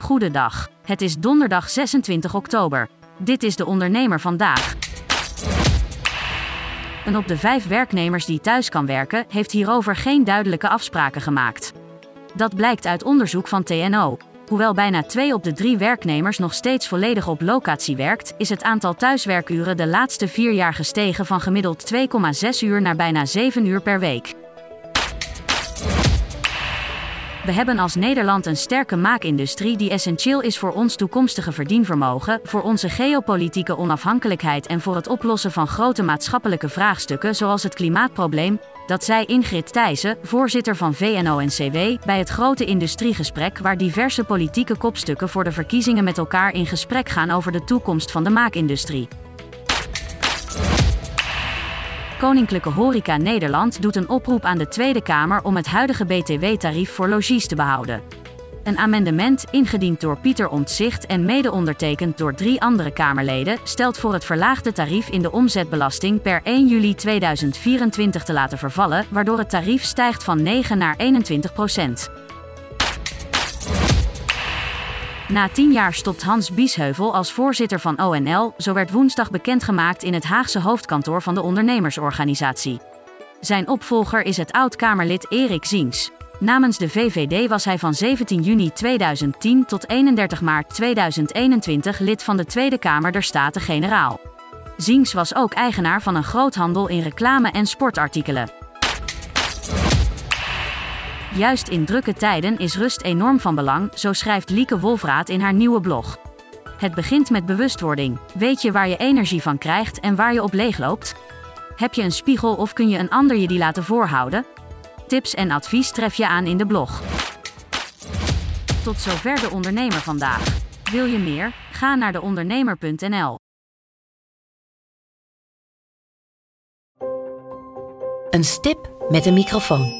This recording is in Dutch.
Goedendag. Het is donderdag 26 oktober. Dit is de ondernemer vandaag. Een op de vijf werknemers die thuis kan werken, heeft hierover geen duidelijke afspraken gemaakt. Dat blijkt uit onderzoek van TNO. Hoewel bijna twee op de drie werknemers nog steeds volledig op locatie werkt, is het aantal thuiswerkuren de laatste vier jaar gestegen van gemiddeld 2,6 uur naar bijna 7 uur per week. We hebben als Nederland een sterke maakindustrie die essentieel is voor ons toekomstige verdienvermogen, voor onze geopolitieke onafhankelijkheid en voor het oplossen van grote maatschappelijke vraagstukken zoals het klimaatprobleem. Dat zei Ingrid Thijssen, voorzitter van VNO-NCW, bij het grote industriegesprek waar diverse politieke kopstukken voor de verkiezingen met elkaar in gesprek gaan over de toekomst van de maakindustrie. Koninklijke Horeca Nederland doet een oproep aan de Tweede Kamer om het huidige BTW-tarief voor logies te behouden. Een amendement, ingediend door Pieter Ontzicht en mede ondertekend door drie andere Kamerleden, stelt voor het verlaagde tarief in de omzetbelasting per 1 juli 2024 te laten vervallen, waardoor het tarief stijgt van 9 naar 21 procent. Na tien jaar stopt Hans Biesheuvel als voorzitter van ONL, zo werd woensdag bekendgemaakt in het Haagse hoofdkantoor van de ondernemersorganisatie. Zijn opvolger is het oud-Kamerlid Erik Ziens. Namens de VVD was hij van 17 juni 2010 tot 31 maart 2021 lid van de Tweede Kamer der Staten-Generaal. Ziens was ook eigenaar van een groothandel in reclame- en sportartikelen. Juist in drukke tijden is rust enorm van belang, zo schrijft Lieke Wolfraat in haar nieuwe blog. Het begint met bewustwording. Weet je waar je energie van krijgt en waar je op leegloopt? Heb je een spiegel of kun je een ander je die laten voorhouden? Tips en advies tref je aan in de blog. Tot zover de ondernemer vandaag. Wil je meer? Ga naar deondernemer.nl. Een stip met een microfoon.